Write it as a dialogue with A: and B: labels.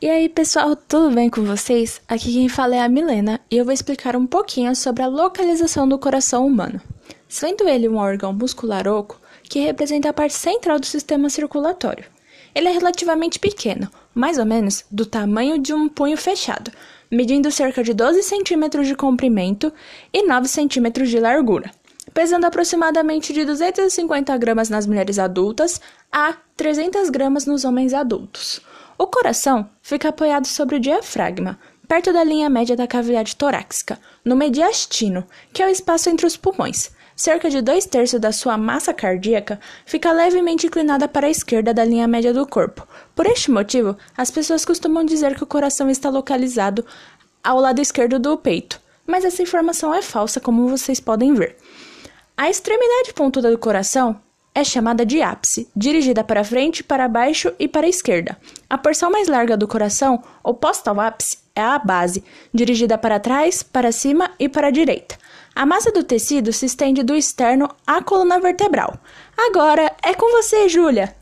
A: E aí, pessoal, tudo bem com vocês? Aqui quem fala é a Milena e eu vou explicar um pouquinho sobre a localização do coração humano. Sendo ele um órgão muscular oco que representa a parte central do sistema circulatório. Ele é relativamente pequeno, mais ou menos do tamanho de um punho fechado, medindo cerca de 12 centímetros de comprimento e 9 centímetros de largura, pesando aproximadamente de 250 gramas nas mulheres adultas a 300 gramas nos homens adultos. O coração fica apoiado sobre o diafragma, perto da linha média da cavidade torácica, no mediastino, que é o espaço entre os pulmões. Cerca de dois terços da sua massa cardíaca fica levemente inclinada para a esquerda da linha média do corpo. Por este motivo, as pessoas costumam dizer que o coração está localizado ao lado esquerdo do peito, mas essa informação é falsa, como vocês podem ver. A extremidade pontuda do coração é chamada de ápice, dirigida para frente, para baixo e para a esquerda. A porção mais larga do coração, oposta ao ápice, é a base, dirigida para trás, para cima e para a direita. A massa do tecido se estende do externo à coluna vertebral. Agora é com você, Júlia!